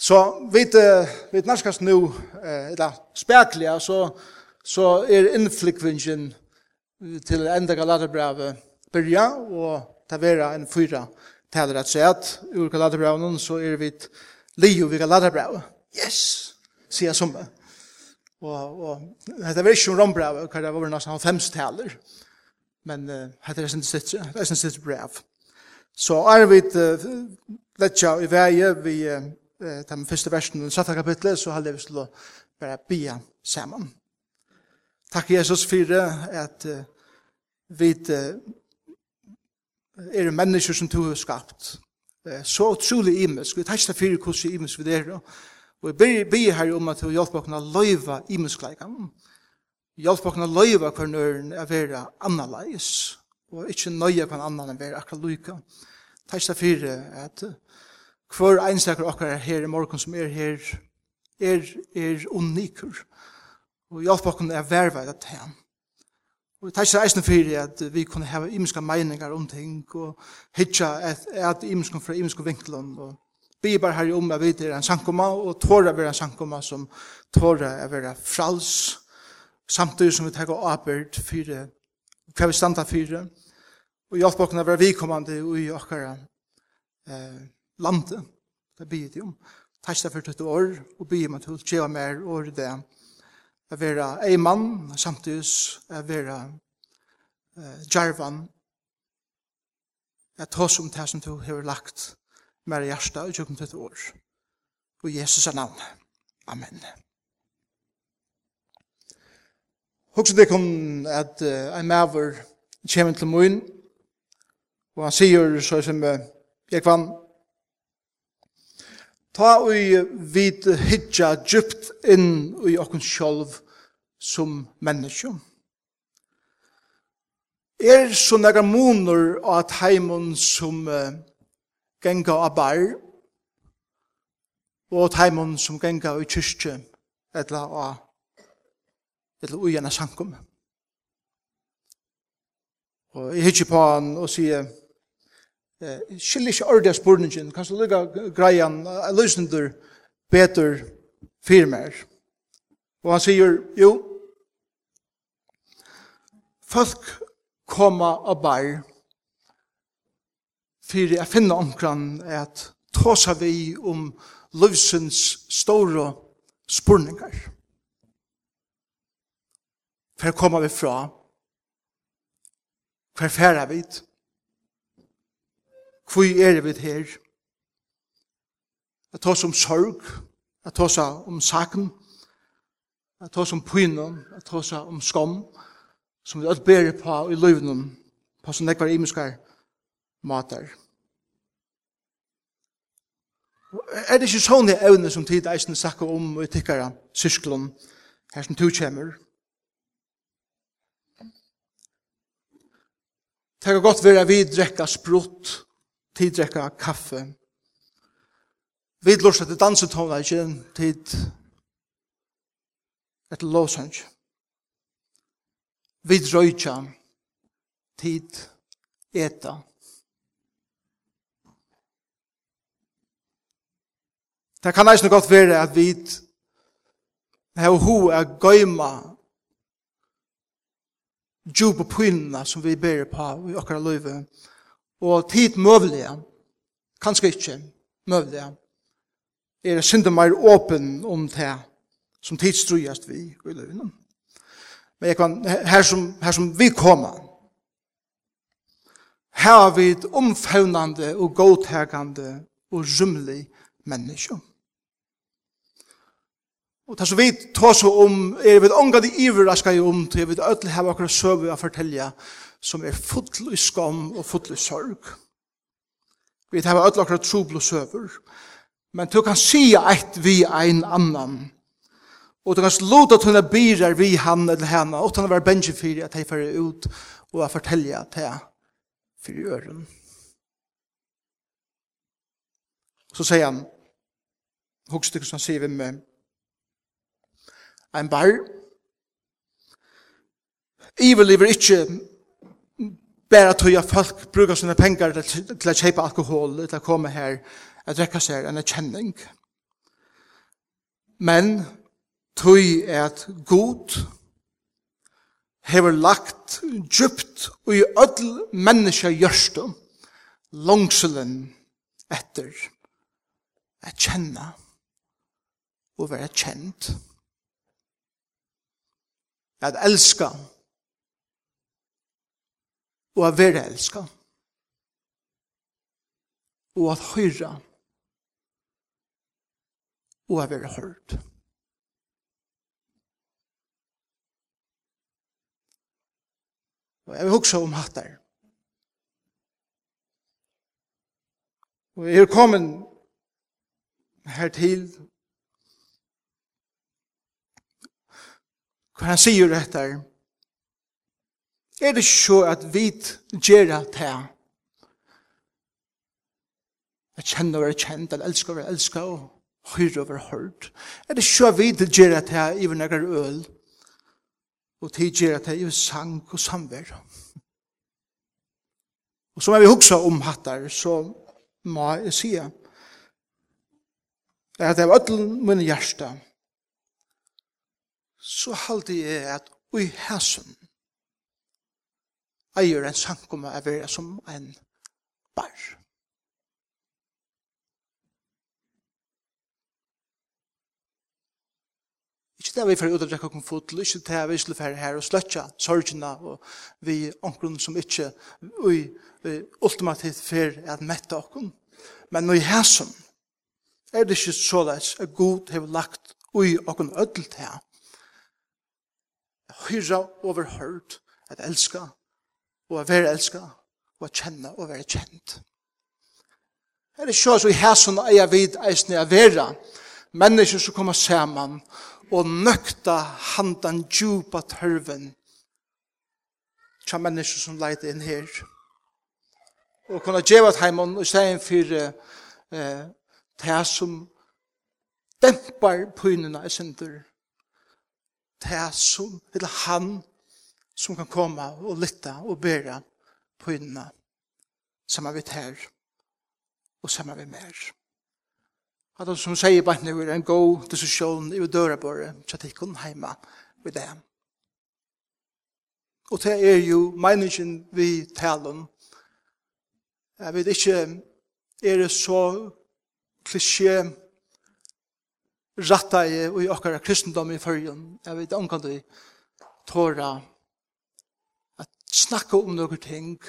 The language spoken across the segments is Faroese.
Så vid vid norskast nu eller spärkliga så så är inflikvingen till enda Galaterbrevet börja och ta vera en fyra talar att säga att ur Galaterbrevet så är vi Leo vid Galaterbrevet. Yes! Sier som det. Og, og dette var ikke om rombrevet, hva det var nesten halvfems. Men hetta er sin sitja, det er sin sitja brev. Så er vi uh, letja i veie, vi uh, eh, de første versene i 17 kapitlet, så har vi til å bare bia sammen. Takk Jesus for at eh, vi eh, er mennesker som du har skapt. Eh, så utrolig imisk. Vi tar ikke for hvordan imisk vi er. Og vi ber her om at du hjelper oss å løyve imiskleikene. Hjelper oss å løyve hver nøren å være annerledes. Og ikke nøye hver annen å være akkurat lykke. Takk for at du hver einstakur okkar her i morgen som er her, er, er unikur. Og hjelp okkar er vervet at han. Og vi tar eisen fyrir at vi kunne hava imiska meiningar om ting, og hitja at, at imiska fra imiska vinklan, og bi bare her om at vi er en sankoma, og tåra vera en sankoma som tåra er vera frals, samtidig som vi tar avbyrd fyrir hva vi standa fyrir, og hjelp okkar er vera vikommande og i okkar eh, landet. Det blir det om. Takk for ditt år, og blir meg til å gjøre mer år i det. Jeg vil være en mann, samtidig jeg vil være eh, djervan. Jeg tar som det som du har lagt mer i hjertet i tjukken ditt år. Og Jesus er navn. Amen. Hugsa det kom at uh, en maver kommer til mun, og han sier så som, uh, jeg kvann, Ta og vid hitja djupt inn i okkun sjolv som menneske. Er så nega monor at heimun som uh, genga av bar, og at som genga i kyrkje, etla av etla ui sankum. Og jeg hitje på han og sier, eh, skiljer ikke ordet spurningen, kanskje lukka greian, jeg løsner betur firmer. Og han sier, jo, folk koma og bar fyrir jeg finner omkran at tåsa vi om løvsens store spurningar. Hver kommer vi fra? Hver færa vi? Hvor er vi her? Jeg ta som sorg, jeg ta seg om saken, jeg ta som pynen, jeg ta seg om skam, som vi alt bærer på i løvnen, på sånne nekvar imenskar matar. Er det ikke sånne evne som tid eisen snakker om og tikkara sysklon her som du kommer? Det kan godt være vi drekka sprutt tid tidrekka kaffe. Vi lorsa til dansetonleikin, tid et lovsang. Vi røyja, tid eta. Det kan eisne godt være at vi har ho er gøyma djup og pynna som vi ber på i okkara løyve og tid møvelige, kanskje ikke møvelige, er synda mer åpen om det som tid tidstrujast vi i løvene. Men jeg kan, her som, her som vi kommer, her har vi et omfavnande og godtagande og rymlig menneske. Og det som vi tar så om, er vi ångade iverraskar om til vi ødelig har akkurat søve å fortelle som er full i skam og full i sorg. Vi tar alle akkurat trobel og søver, men du kan si eit vi ein annan, og du kan sluta at hun er vi han eller henne, og han være bensje for at jeg fyrir ut og jeg fortelle at jeg fyrir øren. Så sier han, hokstykker som han sier vi med, ein bar, Ivel lever ikkje Bara tog jag folk brukar sina pengar till att köpa alkohol, till att komma här, att dräcka sig en känning. Men tog är att god hever lagt djupt og i öll menneska gjørstu langselen etter at kjenna og være kjent. At elska og at være elska og at høyra og at være hørt. Og jeg vil huksa om hatt der. og jeg er kommet her til hva han sier etter er det så at vi gjør det her. Jeg kjenner å være kjent, jeg elsker å være elsket, og høyre å være hørt. Er det så at vi gjør det her i vår nægge øl, og til gjør det her i sang og samverd. Og som jeg vil huske om hattar, så må jeg si at jeg var ødel min hjerte, så halte jeg at ui hæsum eier en sankumma er vera som en bar. Ikke det vi får ut av drekka kom fot, ikke det vi skulle fære her og sløtja sorgina og vi omkron som ikke ui ultimativt fyrir at metta okkur. Men nu i hæsum er det ikke såleis at god hef lagt ui okkur öll her. Hyra overhørt at elska og å være elsket, og å kjenne og være kjent. Her er ikke så i hæsson og eier vid eisne av vera, mennesker som kommer sammen, og nøkta handan djupa tørven, tja mennesker som leid inn her. Og kunne djevat heimon, og stein fyrir eh, det som dempar pynene i synder, det som, eller han, som kan komme og lytte og bære på innan. Samma vid här och samma vid mer. At de som sier bare nå er en god diskusjon i døra bare, så at att de hjemme vid det. Og det er jo meningen vi taler om. Jeg vet ikke, er det så klisjé rattet i okkara kristendom i førjen. Jeg vet omkant vi tåra snakka om nokre ting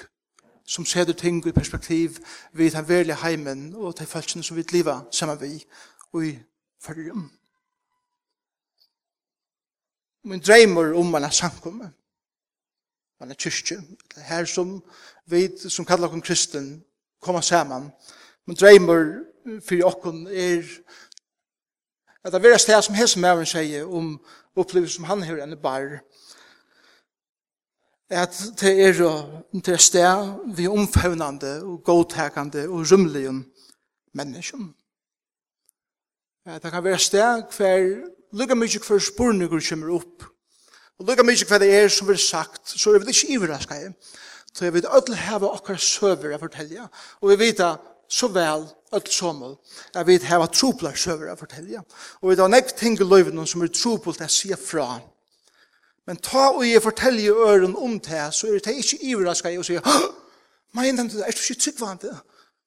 som setter ting i perspektiv vi tar verlig heimen og tar følelsene som vi liva sammen vi og i følgen. Min dreimer om man er samkommet, man er kyrkje, her som vi som kallar oss kristen koma saman Min dreimer fyrir oss er at det er sted som hese mævren sier om opplevelse som han har enn bar, at det er til sted vi omfavnande og godtakande og rymlige mennesker. Ja, det kan være sted hver lukka mykje hver spurningur kommer opp. Og lukka mykje hver det er som vi har sagt, så er vi ikke iverraska i. Så er vi ødel heva okkar søver å fortelja. Og vi vet så vel ødel somol, at vi heva truplar søver å fortelja. Og vi da nekk ting i løyvene som er tropult å sier fra. Men ta og jeg forteller øren om det, så er det ikke iverraska i og sier, men den, er du ikke tryggvande?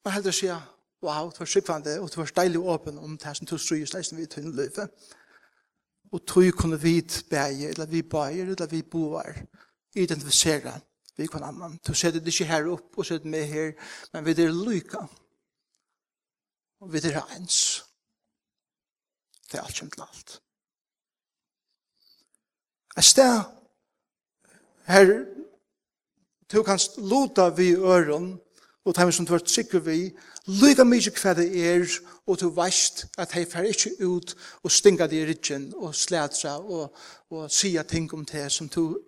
Men heldig å si, wow, du er tryggvande, og du er deilig åpen om det som du stryer sleisen vi hun løyfe. Og tog kunne vi bæge, eller vi bæger, eller vi boar, identifisere vi kan annan. Du setter det ikke her opp, og setter med her, men vi er lykka. Og vi er ens. Det er alt kjent til alt. Et sted her du kan luta vi øren og ta som du har sikker vi lyga mykje hva det er og du veist at hei fer ikkje ut og stinga det i ryggen og slætra og, og sia ting om det som du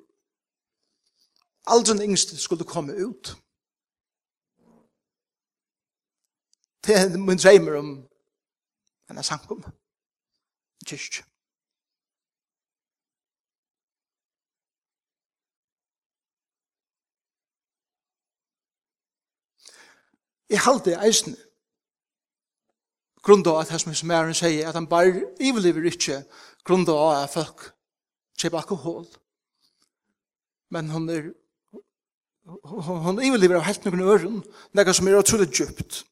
aldri yngst skulle komme ut det er min dreimer om en sankum. Kyrkje Jeg halte eisen. Grunda av at hans mye som sier, at han bare iveliver ikke grunda av at folk kjøper alkohol. Men hun er hun iveliver av helt noen øren, noe som er utrolig djupt.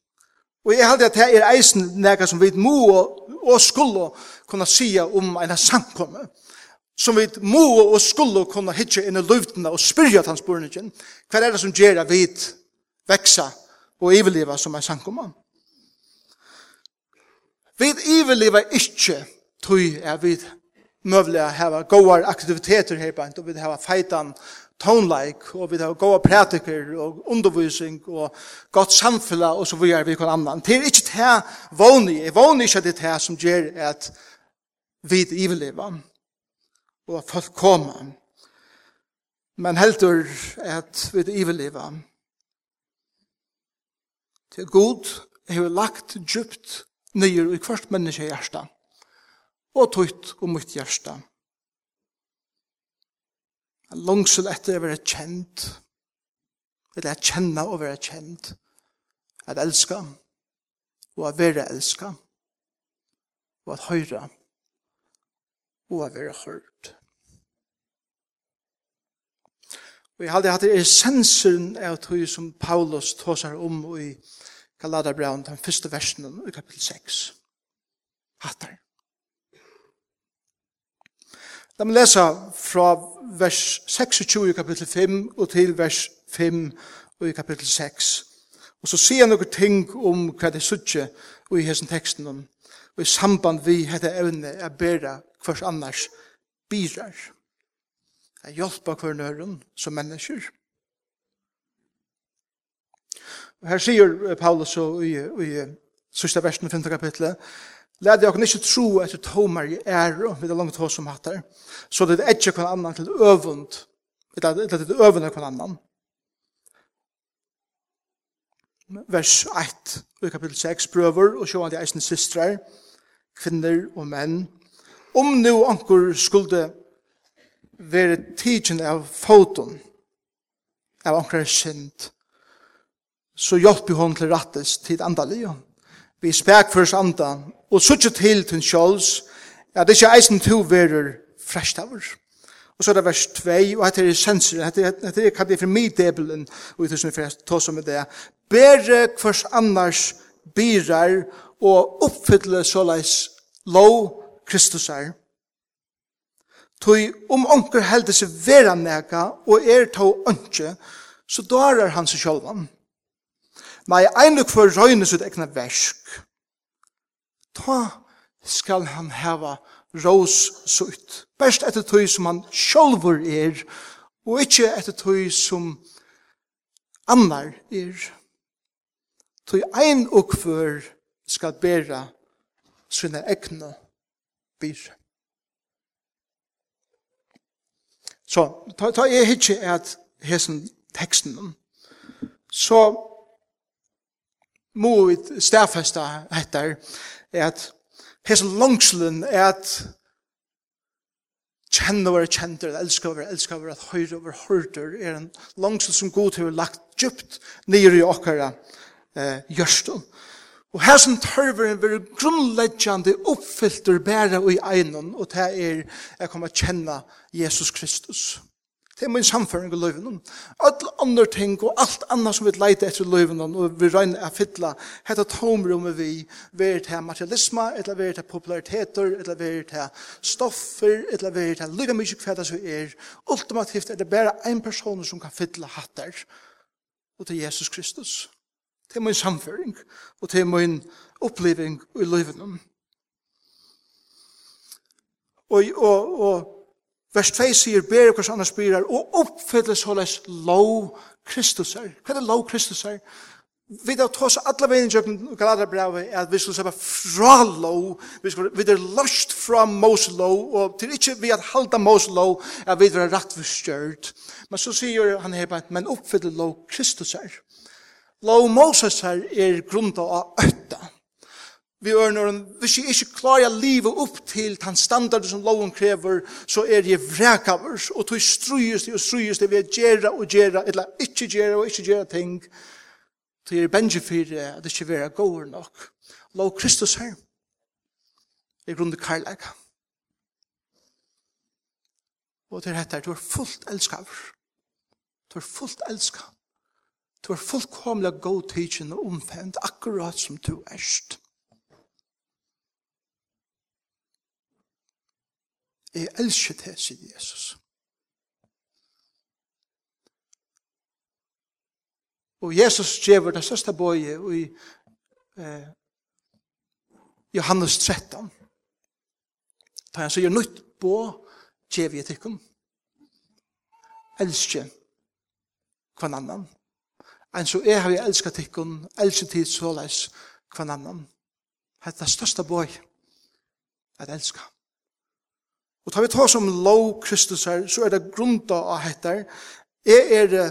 Og jeg halte at det er eisen noe som vi må og skulle kunne sia om en samkomme som vi må og skulle kunne hitje inn i løvdene og spyrja hans spørningen. Hva er det som gjør at vi veksa og iveliva som er sankoman. Vi iveliva ikkje tui er vi møvlega hava goar aktiviteter her bant, og vi hava feitan tonleik, og vi hava goa pratiker, og undervisning, og godt samfella, og så videre vi kan annan. Det er ikkje det våni, jeg våni ikkje det det som gjør at vi iveliva og at folk kommer. Men heldur at vi iverleva, til god har lagt djupt nyer i hvert menneske i hjertet, og tøyt og mykt hjertet. En langsel etter å være kjent, eller å kjenne og være kjent, at elska, og å være elska, og at høyre, og å være hørt. Og jeg hadde hatt essensen av tog som Paulus tåsar om i Galaterbraun, den første versen i kapitel 6. Hattar. La meg lese fra vers 26 i kapitel 5 og til vers 5 og i kapitel 6. Og så sier han noen ting om hva det suttje i hessen teksten om. Og i samband vi hette evne er bedre hvers annars bidrar. Jeg hjelper hver nøren som mennesker. Og her sier Paulus og i, i sørste versen i 5. kapitlet, Lad jeg ikke tro at du tomar i ære, vi det langt hos som hattar, så det er ikke hver annan til øvund, eller det er øvund av hver annan. Vers 1 i kapittel 6 prøver, og sjåan de eisne systrar, kvinner og menn. Om nu anker skulle være tidsen av foton, av anker synd, så hjelper hun til rattes til andalig. Vi spek først andan, og suttje til til kjøls, ja, det er ikke eisen to verer freshtower. Og så er det vers 2, og dette er senser, dette er kallet for middebelen, og i tusen fyrir tås om det, bere hvers annars birar og oppfylle såleis lov Kristus er. Tøy om onker heldes vera nega og er tå ønske, så dårar han seg sjálvan. Nei, einluk for røyne sitt egna versk. Ta skal han heva rås sutt. Best etter tøy som han sjolver er, og ikkje etter tøy som annar er. Tøy ein og for skal bera sinne egna byr. Så, ta, ta jeg hitje at hesen teksten, så må vi stafesta etter at hes langslen at kjenne våre kjenter, elsker våre, elsker våre, at høyre våre hørter er en langsel som god har lagt djupt nere i okkara eh, gjørstål. Og her som tørveren veldig grunnleggjande oppfylter bæra i egnon, og det er jeg kommer kjenne Jesus Kristus. Det er min samføring i løyven. Alle andre ting og alt annet som vi leiter etter løyven og vi regner å fytla. Hette tomrummet vi ver til materialisme, eller ver til populariteter, eller ver til stoffer, eller ver til lykke mye hva det så er. Ultimativt er det bare en person som kan fytla hatter. Og til Jesus Kristus. Det er min samføring og det er min oppleving i løyven. Og, og, og Vers 2 sier, ber hvers annars spyrer, og oppfylles holdes lov Kristus er. Hva er det lov Kristus er? Vi da tås alle veien i Galaterbrevet er at vi skulle se fra lov, vi, skulle, vi er løst fra Mos lov, og til ikke vi at halda Mos lov, er vi er rett forstjørt. Men så sier han her, men oppfylles lov Kristus er. Lov Moses her er grunda av øtta vi ørner, hvis jeg ikke klarer livet opp til den standard som loven krever, så er jeg vrekavers, og tog strøyes det og strøyes det ved å gjøre og gjøre, eller ikke gjøre og ikke gjøre ting, til jeg er benge for det, at det ikke være gåer nok. Lå Kristus her, i grunn av karlæga. Og til dette, du er fullt elskaver. Du er fullt elskaver. Du er fullkomlig god tidsen og omfend, akkurat som du erst. Jeg elsker det, sier Jesus. Og Jesus gjør det største bøye i eh, Johannes 13. Da han sier nytt bå gjør vi tikkun. Elsker kvann annan. Ein så er vi jeg elsket tikkun, elsker tid såleis kvann annan. Det er det største bøye at elsker. Og tar vi ta som lov Kristus her, så er det grunda av hettar. Jeg er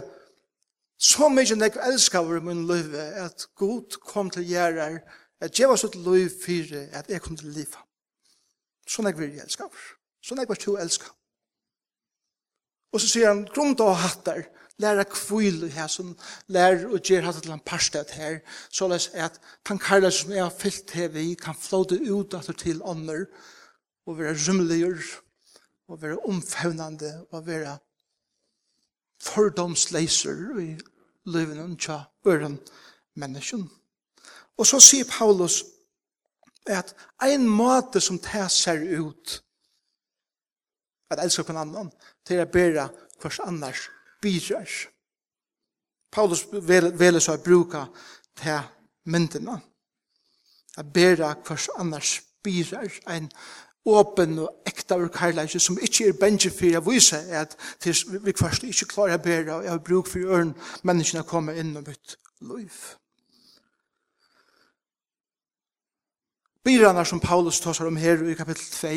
så mykje nek elskaver over min liv, at Gud kom til gjerrar, at jeg var sutt liv fire, at jeg kom til liv. Så nek vil jeg over. Så nek var to elska. Og så sier han, grunda av hattar, læra kvile her, som lærer og gjør hatt til en parstet her, så les at han karlæs som jeg har fyllt her vi, kan flåte ut at til ånder, og være rymligere, og være omfavnande og være fordomsleiser i livet og tja øren mennesken. Og så sier Paulus at ein måte som det ser ut at elsker hver annan til å bære hvers annars bidrar. Paulus vil så bruka til myndene. at bære hvers annars bidrar. Ein måte åpen og ekta ur karlæsje som ikkje er bensje fyrir å vise at vi kvarst ikkje klarer å bære og jeg har bruk for øren menneskene komme inn og mitt liv. Byrana som Paulus tåsar om her i kapittel 2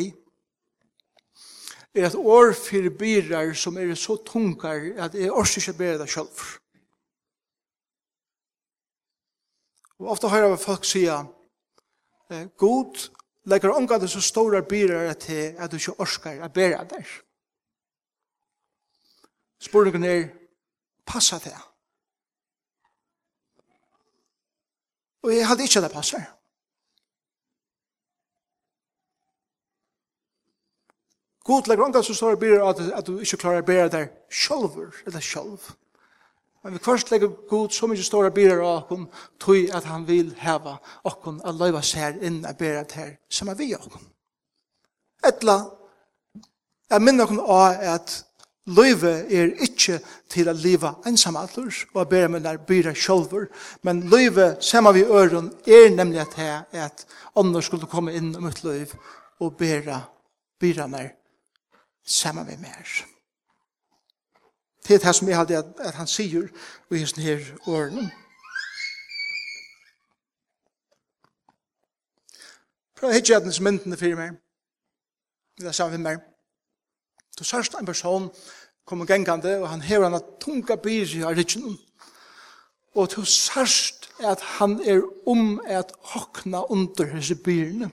er at år for byrar som er så tungar at jeg orsi ikke bære det selv. Og ofta høyra folk eh God Lekker omgade så store byrer til at du ikke orskar å bære der. Spørningen er, passa det? Og jeg hadde ikke det passer. God lekker omgade så store byrer at, at du ikke klarer å bære der sjolver, eller sjolv. Men vi først legger god så mye store byrer av okken, tog at han vil heva okken a løyva seg inn a byrer her, som er vi okken. Etla, jeg minner okken av at løyve er ikkje til å leva ensam og a byrer med der byrer sjolver, men løyve, saman vi øren, er nemlig at her at andre skulle komme inn om et løyv og bera byrer mer saman vi mer. Det er det som jeg hadde at, at han sier i hans her årene. Prøv å hitte at hans myndene fyrir meg. Det er sammen med meg. Du sørst en person kommer gengande, og han hever han at tunga byr i rikjen. Og du sørst at han er om at hokna under hans byrne.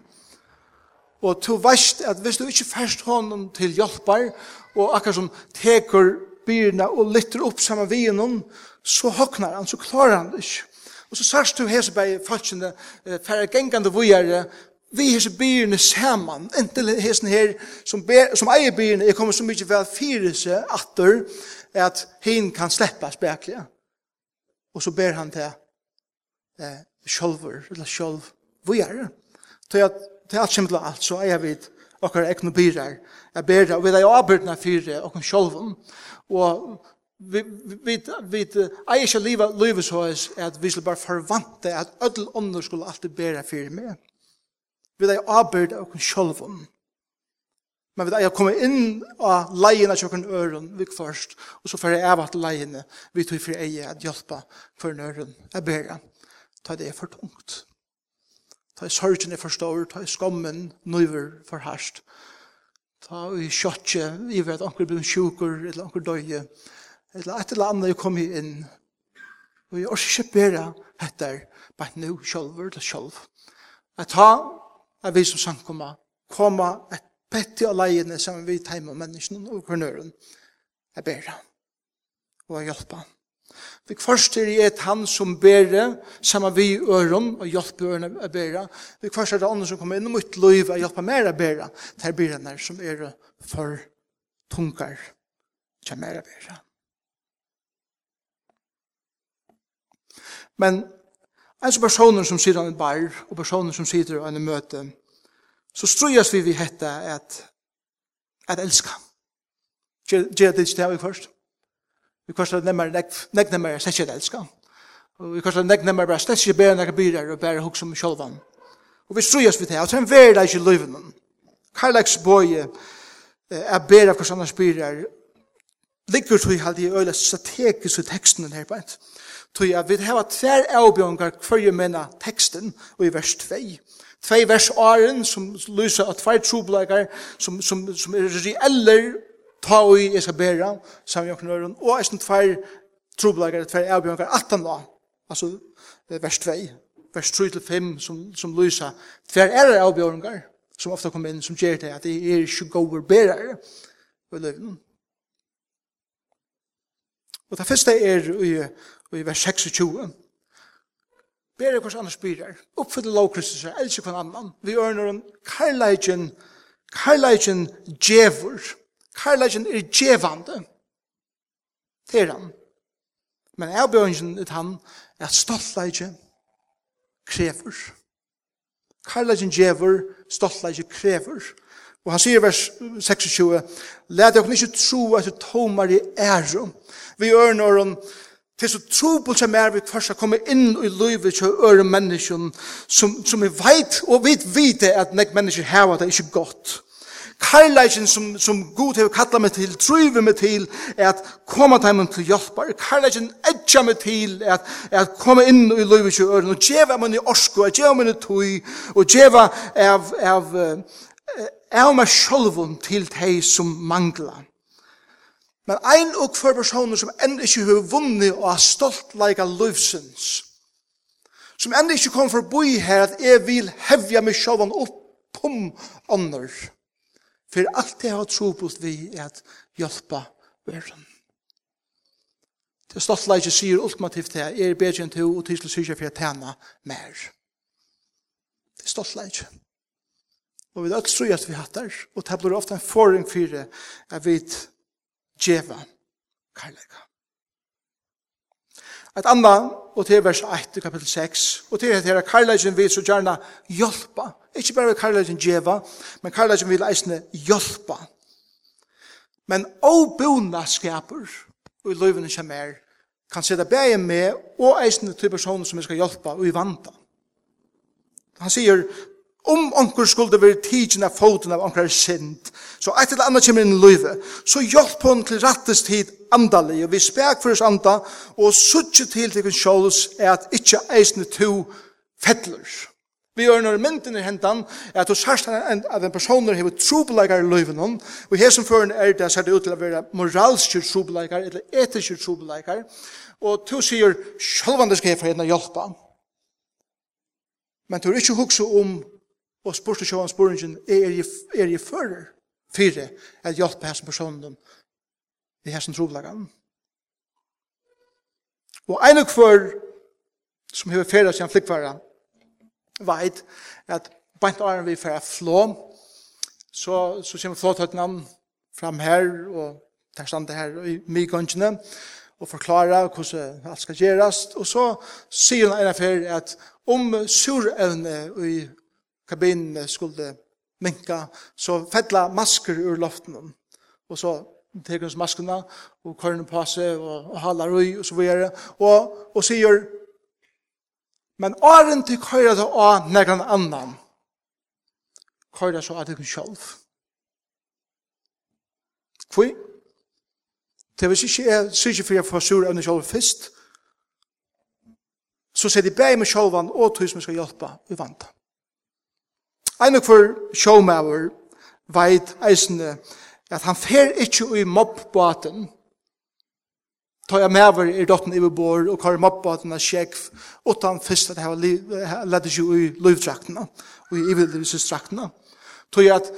Og du veist at hvis du ikke først hånden til hjelpar, og akkar som teker byrna og lytter opp saman vi innom, så hoknar han, så klarar han det ikke. Og så sørst du hese bei falskjene, færre gengande vujere, vi hese byrne saman, entel hese her, som, ber, som eier byrne, jeg kommer så mykje vel fire seg atter, at hin kan sleppa spekliga. Og så ber han til eh, sjolver, eller sjolv vujere. Til at, til at simpel alt, så eier vi det okkar egnu byrar, er bera, og vi er avbyrdna fyre okkar sjolvun, og vi, vi, vi, ei skal leva leva så er at vi skal bare forvante at ödel ånder skulle alltid bera fyrir meg. Vi er avbyrd kun sjolvun. Men vi er kommet inn av leien av kjøkken øren vi først, og så får jeg av at leiene vi tog for ei at hjelpa for nøren, jeg bera, ta det er for tungt ta i sorgen er forstår, ta i skommen nøyver for herst, ta i kjøtje, i vet anker blir sjuker, eller anker døye, eller et eller annet jeg kom inn, og jeg orsker ikke bedre etter, bare nå sjølver eller sjølv. Jeg tar, jeg vil som komme, komme et petti av leiene sammen vi tar med menneskene og kornøren. jeg bedre, og jeg hjelper. Vi først er et han som bærer, sammen vi i øren, og hjelper øren å bære. Vi først er det andre som kommer inn mot liv, og hjelper mer å bære. Det er bærene som er for tungar, til mer å bære. Men en som personer som sitter av en bar, og personer som sitter av en møte, så strøyes vi vi hette at, at elska. Gjør det ikke det vi først? Vi kostar nemmer nek nemmer slett ikke elska. Og vi kostar nek nemmer bare slett ikke bare nek byrer og bare hukk som sjolvan. Og vi strujas vi det, og sen verda ikke løyven. Karlaks boje er bare av kostar annars byrer ligger tog halde i øyla strategisk i teksten her beint. Tog jeg vil hava tver avbjørngar hver menna teksten og i vers 2 tvei vers åren som lyser av tvei trobleikar som, som, som er reeller ta og jeg skal bæra, sammen med knøren, og jeg sånn tver trobelager, tver avbjørnker, 18 la, altså vers 2, vers 3-5, som, som lyser, tver er avbjørnker, som ofta kommer inn, som gjør det, at det er ikke gode bærere i løven. Og det første er i, i vers 26, Bere hos annars byrar, oppfylle lovkristus er elsker hver annan, vi ørner en karlægjen, karlægen djevur, Karlagen er djevande. Det er han. Men jeg avbjørnsen ut han at stoltleidje krever. Karlagen djever, stoltleidje krever. Og han sier i vers 26, «Læt dere ikke tro at det tomar i ære. Vi ørner om til så trobult som er vi først har kommet inn i livet til øre mennesken som, som vi vet, og vi vet at nek mennesker har det ikke godt. Karlægen som, som Gud har kallat meg til, driver meg til, er at komme meg til hjelper. Karlægen edger meg til, er at, er at komme inn i løyvet til øren, og djeva meg i orsko, og djeva meg i tøy, og djeva av, av, av meg sjølven til de som mangler. Men ein og hver personer som enda ikke har vunnet og har stolt leika løvsens, som enda ikke kom forbi her at jeg vil hevja meg sjølven opp pum ånder, For alt det har tro på vi er at hjelpa verden. Det stoltleikje sier ultimativt det, er bedre enn to, og til slutt sier for å tjene mer. Det er stoltleikje. Og vi er alt tror at vi hattar, og det blir ofte en forring for det, at vi djeva karlæka. Et annet og til vers 8 kapitel 6, og til dette karlægen vil så gjerne hjelpa. Ikke bare vil karlægen djeva, men karlægen vil eisne hjelpa. Men åbona skaper, og i løyvene som er kan sitte bæge med, og eisne til personer som vi skal hjelpa, og i vanta. Han sier, Om onkur skulle være tidsen av foten av onkur synd, så eit eller annet kommer inn i livet, så hjelp hon til rattes tid andalig, og vi spek for oss anda, og suttje til til kjolds er at ikkje eisne to fettler. Vi gjør når mynden er hentan, er at hos sørst av en person hever trobeleikar i livet noen, og her som føren er det, ser det ut til å være moralske trobeleikar, eller etiske trobeleikar, og to sier, sjølvandes skal jeg få henne hjelpa, men du er ikke hukse om og spurte ikke om spørningen, er jeg, er jeg fører? Fyre, at hjelpe hans personen i hans troblagan. Og en og hver som har ferdig sin flikkværa veit at bant åren vi fyrir flå, så, så kommer flåtøttene fram her, og tar stande her i mygongene, og forklara hvordan alt skal gjerast. Og så sier han en affær at om surevne i kabinene skulle minka, så fettla masker ur loften, og så teker hans maskerna, og kørne på seg, og, og halar ui, og så videre, og, og sier, men åren til køyra det av negran annan, køyra så av deg sjálf. Kvui? Det vil ikke jeg, sier ikke for jeg får sur av deg sjálf fyrst, så sier de bæg med sjálfan, og tog som skal hjelpa, vi vanta. Ein og for showmaver veit eisne at han fer ikkje i mobbbaten Ta jeg mæver i dotten i bor og kar mobbåten av sjekv utan fyrst at jeg har lett ikkje i løyvdraktene og i ivedlivsdraktene. Tog jeg at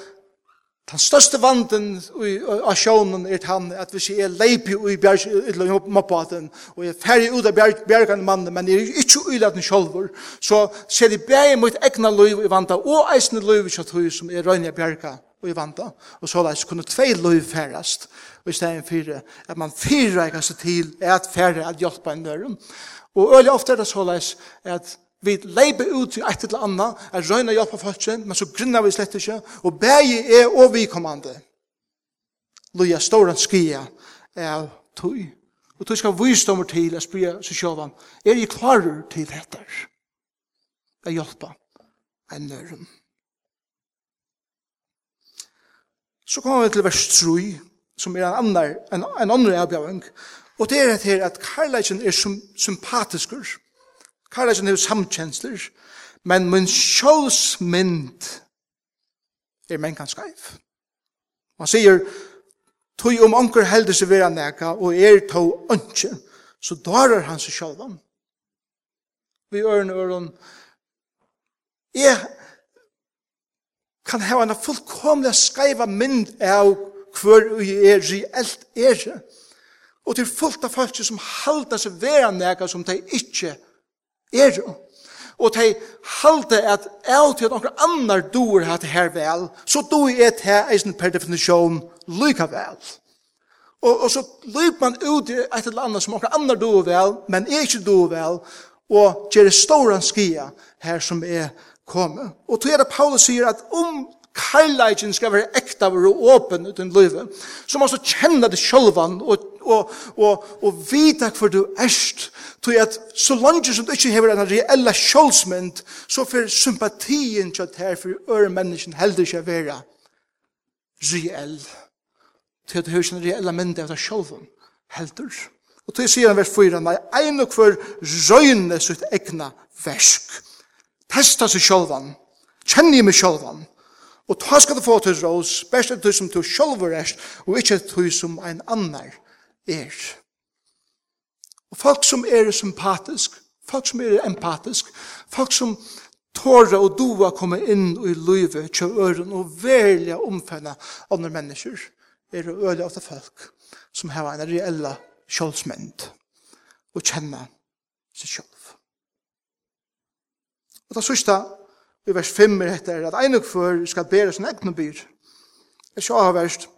Den største vanden av sjånen er han at hvis jeg er leipi i bjergmapaten og jeg er ferdig ut av bjergane mannen men jeg er ikke uiladen sjolver så ser jeg bjerg mot egna liv i vanda og eisne liv i kjattøy som er røyne bjerga i vanda. og så leis kunne tvei liv færast og i stedet fire at man fyrreikast til at færre at hjelpa en nørum og øyla ofte er det så leis at Vi leiber ut til eit eller anna, er røyna hjelp av fødsel, men så grunnar vi slett ikke, og bægi er og vi kommande. Loja stor en skia er tøy. Og tøy skal vysdommer til at spria seg sjåvan. Er jeg klarer til dette? Jeg hjelpa en nøren. Så kommer vi til vers 3, som er en annen, en, en annen avbjavang. Og det er at at karlægen er sympatiskur. Karlagen er samkjensler, men min sjålsmynd er mengan skreif. Man sier, tog om onker heldur seg vera neka, og er to ønske, så darar han seg sjálvan. Vi ørn ørn, jeg kan hava en fullkomlig skreiva mynd av hver vi er reelt er. Og til fullt av folk som halda seg vera neka som de ikke er er jo. Og de halte at av til at noen annar doer hatt her vel, så doer jeg til eisen per definisjon lyka vel. Og, og så lyp man ut i et eller annet som noen annar doer vel, men er ikke doer vel, og gjør det store skia her som er kommet. Og til er det Paulus sier at om karlægen skal være ekta og åpen uten livet, så må du kjenne det sjølvan og og, og, og vite hvor du erst, tog at så langt som du ikke hever en reella sjølsmynd, så for sympatien til at her for øre mennesken heldur ikke være reell. Til at du hever en reella mynd av deg sjølven heldur. Og til sier han vers 4, nei, ein og hver røyne sitt egna versk. Testa seg sjølvan, kjenn i meg sjølvan, Og ta skal du få til rås, best er du som du selv er, og ikke du som en annar er. Og folk som er sympatisk, folk som er empatisk, folk som tåra og doa komme inn i livet, øren og velja omfanna andre mennesker, er det øle av folk som har en reella kjølsmynd og kjenner seg selv. Og det sørste i vers 5 er dette at en og før skal bære sin egnu byr. Det er ikke avverst.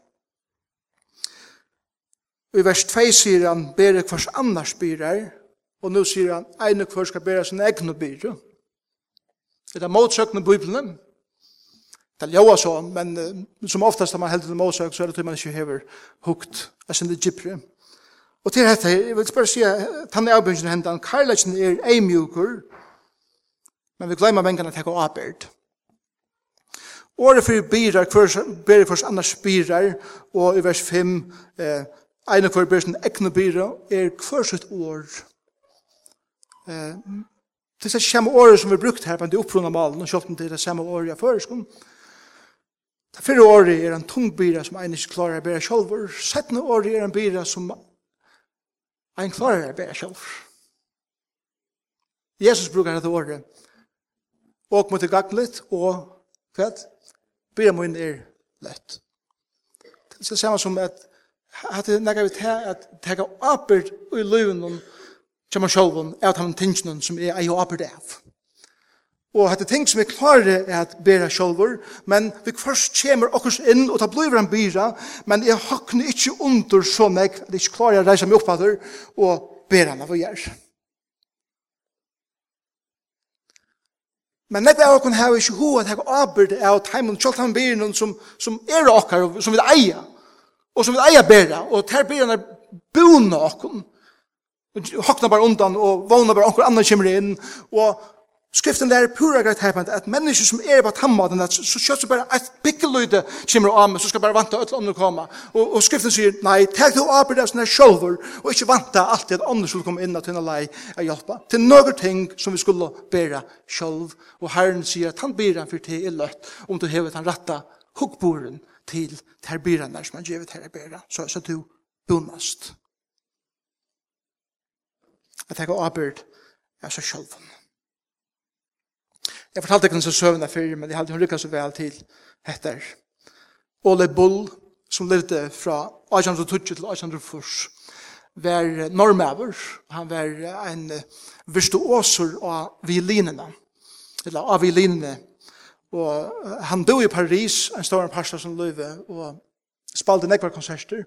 I vers 2 sier han bæra hvers annars byr er, og nå sier han einog før skal bære sin egnu byr. Det er motsøkende bøyblene. Det er jo så, men uh, som oftast når man heldur det motsøk, så er det til man ikke hever hukt, av sin det gypre. Og til dette, jeg vil bare si at han er avbjørnsen hendan, karlækken er eimjukur, Men vi glemmer mengen at jeg å arbeid. Året for birar, hver birar for annars birar, og i vers 5, eh, ein av hver birar sin ekne birar, er hver sitt år. Eh, det er det samme året som vi brukt her, men det er opprunna malen, og kjøpten til det samme året jeg føreskom. Det fyrre året er en tung bira som ein ikke klarer å bære sjolver. Settende året er en bira som ein klarer å bære selv. Jesus brukar dette året og mot det gagnet, og hva? Bera mun er lett. Det er det samme som at at det nægge vi til at teka apert i løven kjemmer sjolven er at han tingene som er ei apert av. Og at det ting som er klare er at bera sjolver, men vi først kommer okkurs inn, og ta blivir en byra, men jeg hakne ikkje under så meg, at jeg ikke klarer å reise meg oppfatter, og bera meg av å gjøre. Men nekva av okkur hava ikkje hoa teka avbyrd av taimun tjoltan byrnum som, som er okkar, som vi eia, og som vi eia bera, og ter byrna buna okkur, hokna bara undan, og vona bara okkur annan kjemmer inn, og Skriften lærer pura greit hepent at mennesker som er på tannmaten, at så kjøtt så bare et pikkeløyde kommer av meg, så skal bare vanta at andre komme. Og, og skriften sier, nei, tek du av det sånne sjølver, og ikke vanta alltid at andre skulle komme inn at hun lei og hjelpe. Til noen ting som vi skulle bæra sjølv, og Herren sier at han bæra for det i løtt, om du hever den ratta hukkboren til ter bæra som han gjør ter bæra, så, så du bonast. Jeg tenker avbyrd, jeg så sjølven. Jeg fortalte ikke noen søvn av fyrir, men jeg hadde hun rykket så vel til etter. Ole Bull, som levde fra 1820 til 1840, var normaver. Han var en virtuoser av violinene, eller av violinene. Og han bo i Paris, en stor parster som løyve, og spalte nekvar konserter.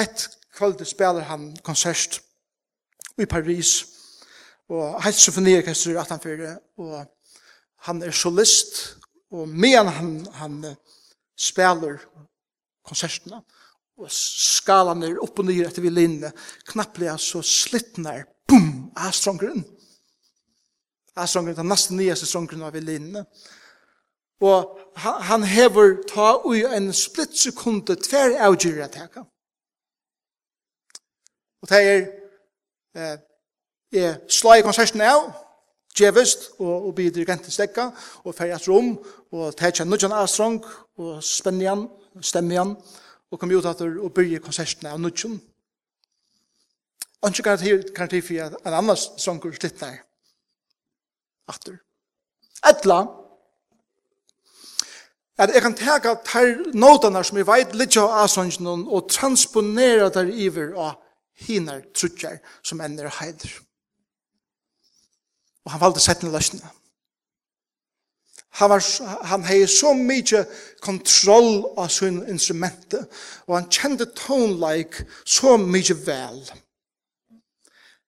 Et kvalitet spiller han konsert i Paris, og heit symfoniorkester at han fyrir, og han er solist, og medan han, han spiller konsertene, og skalan er opp og nyr etter vi linne, knapplega så slittnar, boom, A-strongeren. A-strongeren, den nesten nyeste strongeren av vi linne. Og han, han hever ta ui en splitt sekunde tver avgjur at heka. Og det er, eh, jeg slår i konserten av, djevist og, og blir dirigenten stekka og fer et rom og tætja nudjan astrong og spennian, stemmian og kom ut etter og byrja konsertene av nudjan. Anki garanti for at en annan songur slittnar atter. Etla at jeg kan teka tar notene som jeg veit litt av asongen og transponera der iver av hinar trutjar som ender heider. Og han valgte settene løsene. Han, var, han hei så mykje kontroll av sin instrumente, og han kjente like så mykje vel.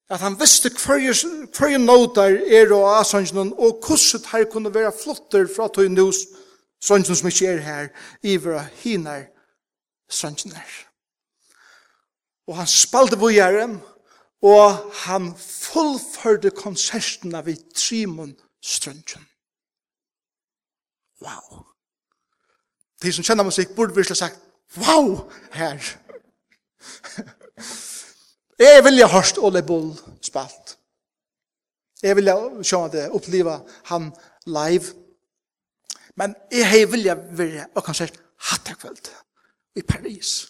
At han visste hver noter er og av og hvordan her kunne være flotter fra tog nus, sannsjonen som ikke er her, i av hinar sannsjoner. Og han spalte vujere, og og han fullførte av i Trimon Strøndjen. Wow! De som kjenner musikk burde virkelig sagt, wow, her! jeg vilja hørt Ole Bull spalt. Jeg vilja sjå det, oppleva han live. Men jeg vilja vært og konsert hatt kvöld i Paris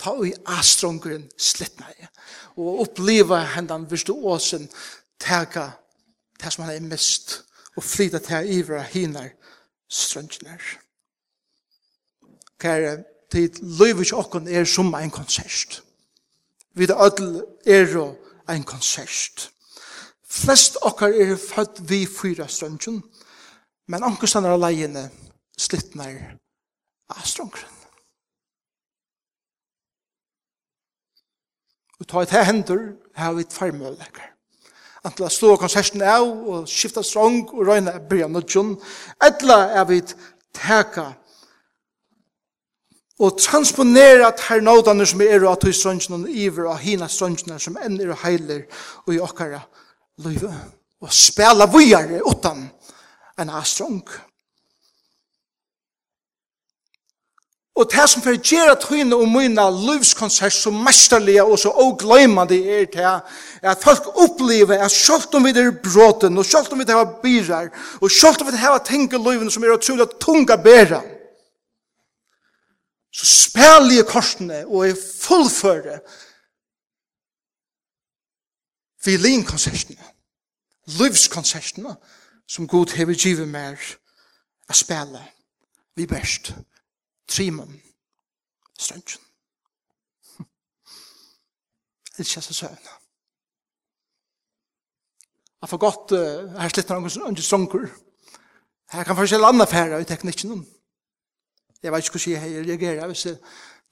ta i astrongren slittna i, og oppleva hendan virtuosen teka det som han er mist, og flyta til ivra hinar strøngner. Kære, tid løyvis okkon er som ein konsert. Vi det ødel er jo ein konsert. Flest okkar er født vi fyra strøngjen, men ankerstander av leiene slittnar av strøngren. Og ta et hendur, her har vi et farmølekker. Antla slå konserten av, og skifta strong, og røyna er byrja nødjon. Etla er vi teka og transponera her nådane som er av tog strongene og iver av hina strongene som enn er heiler og i okkara løyve. Og spela vujare utan en astrong. strong. Og det som fyrir gjerra tøyne og mine livskonsert så mesterlige og så ågløymande er til at folk opplever at sjølt om vi er bråten, og sjølt om vi har byrar, og sjølt om vi har tenkeløyven som er utrolig tunga bæra, så spiller jeg korsene og er fullføre violinkonsertene, livskonsertene, som Gud hever givet mer å spille vi best. Trimon, strøntjen. Det er ikke så søvn. Jeg får godt, uh, har slitt noen strønker. Jeg kan forskjellige andre færre i teknikken. Jeg vet ikke hvordan jeg reagerer. Hvis jeg,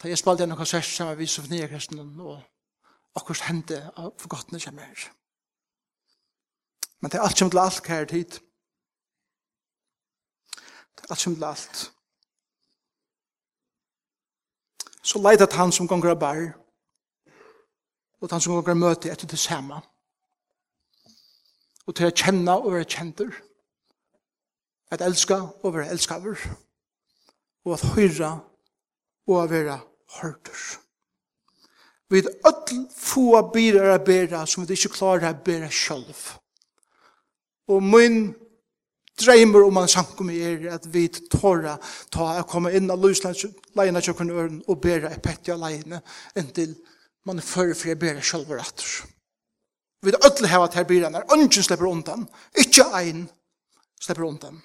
da jeg spalte en konsert sammen med Sofnia-kristene, og akkurat hendte av forgottene kommer her. Men det er alt som til alt kjære tid. Det er alt som til alt. så leid at han som gonger bær, og han som gonger møte etter det samme. Og til å kjenne og være kjenter, at elska og være elskaver, og at høyra og være hørter. Vi er ødel få birar av bæra som vi ikke klarer å bæra sjølv. Og min dreimer om man han sankum er at vi tåra ta å komme inn av leina tjokken øren og bera et petja leina inntil man er fyrir fyrir bera sjálfur atur. Vi er ödle heva til bera når ungen slipper undan, ikkje ein slipper undan.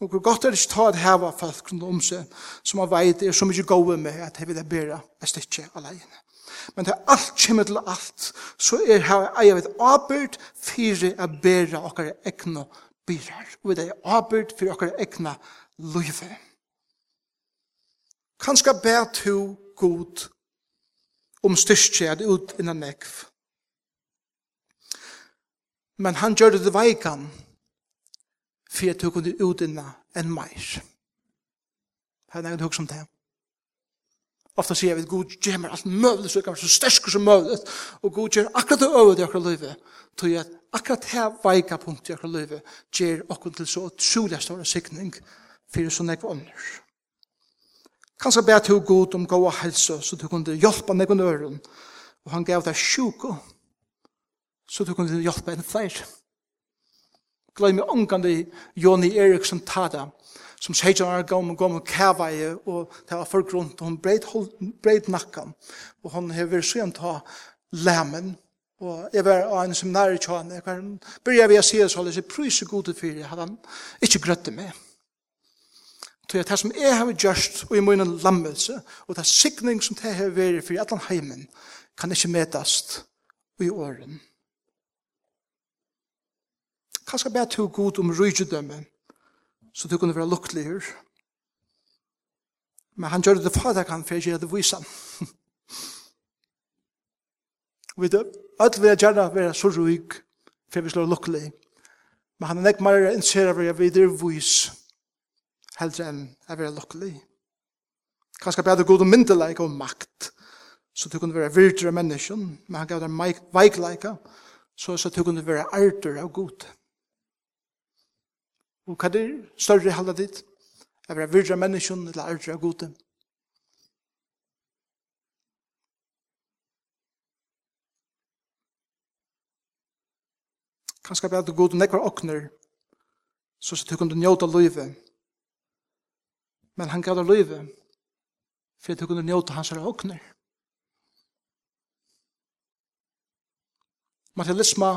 Og hvor godt er det ikke ta et heva folk rundt om seg som har veit er så mykje gode med at hei vil bera et stikje alene. Men til alt kommer til alt, så er her eier et arbeid for å bære okkar egna byrar, og det er arbeid for okkar egna løyve. Kanskje ber to god om styrstje er ut innan nekv. Men han gjør det veikan for at du kunne ut innan enn meir. Her er det hugg som det. Ofta sier vi at Gud gjør meg alt møvlig, så jeg kan være så stersk som møvlig, og Gud gjør akkurat det øvd i akkurat livet, tog at akkurat her veika punkt i akkurat livet gjør akkurat til så utrolig stor sikning for så nekva ånder. Kanskje ber til Gud om gode helse, så du kunne hjelpe nekva nøren, og han gav deg sjuko, så du kunne hjelpe en flere glemme ungande Joni Eriksson Tada, som sier han er gammel gammel kæveie, og det var folk rundt, og hun breit, breit nakkan, og hun har vært sånn ta lemmen, og jeg var av en seminar i tjåan, jeg var, begynner vi å si det så, jeg pryser gode fyrir, jeg hadde han ikke grøtte med. Så det som jeg har gjort, og i munnen lammelse, og det sikning som det har vært for allan heimen, kan ikke medast i åren hva kanskje bare to god om rydgjødømme, så du kunne være lukkelig her. Men han gjør det for at han får gjøre det vise. Vi vet, alt vil jeg gjerne være så ryg, for vi slår lukkelig. Men han er ikke mer interessert av å være videre vise, heldre enn å være lukkelig. Kanskje bare god om myndeleik og makt, så du kunne være virdere mennesken, men han gav deg veikleika, så, så du kunne være arter av god. Og hva er det større halda ditt? Er det virkelig menneskjon eller er det gode? Kanskje er det gode nekvar okner så så du kunne njóta løyve. Men han gav deg løyve for at du kunne njóta hans herre okner. Materialisma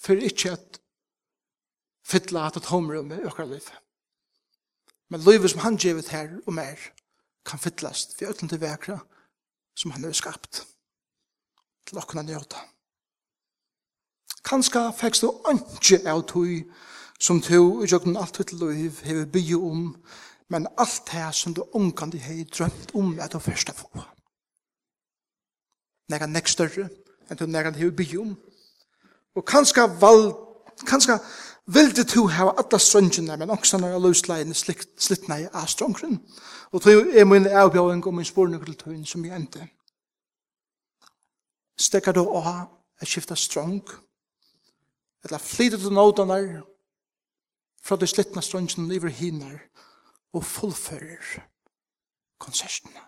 fyrir ikke at fylla at et homrum i okkar liv. Men livet som han givet her og mer kan fyllast vi ötlen til vekra som han har skapt til okkar njóta. Kanska fekst du anki av tui som tu i jokken alt ditt liv hever bygge om, men alt det som du omgandi hei drømt om er du fyrsta få. Nega nek større enn du nega hever bygge om. Og kanska vald, kanska Vildi to hava alla strøngene, men også når jeg løsleiene slittna i av strøngren. Og tu er min avbjøring og min spørning til tøyen som jeg endte. Stekker du å ha et skifta strøng, eller flyter du nådene fra de slittna strøngene over hinner og fullfører konsertene.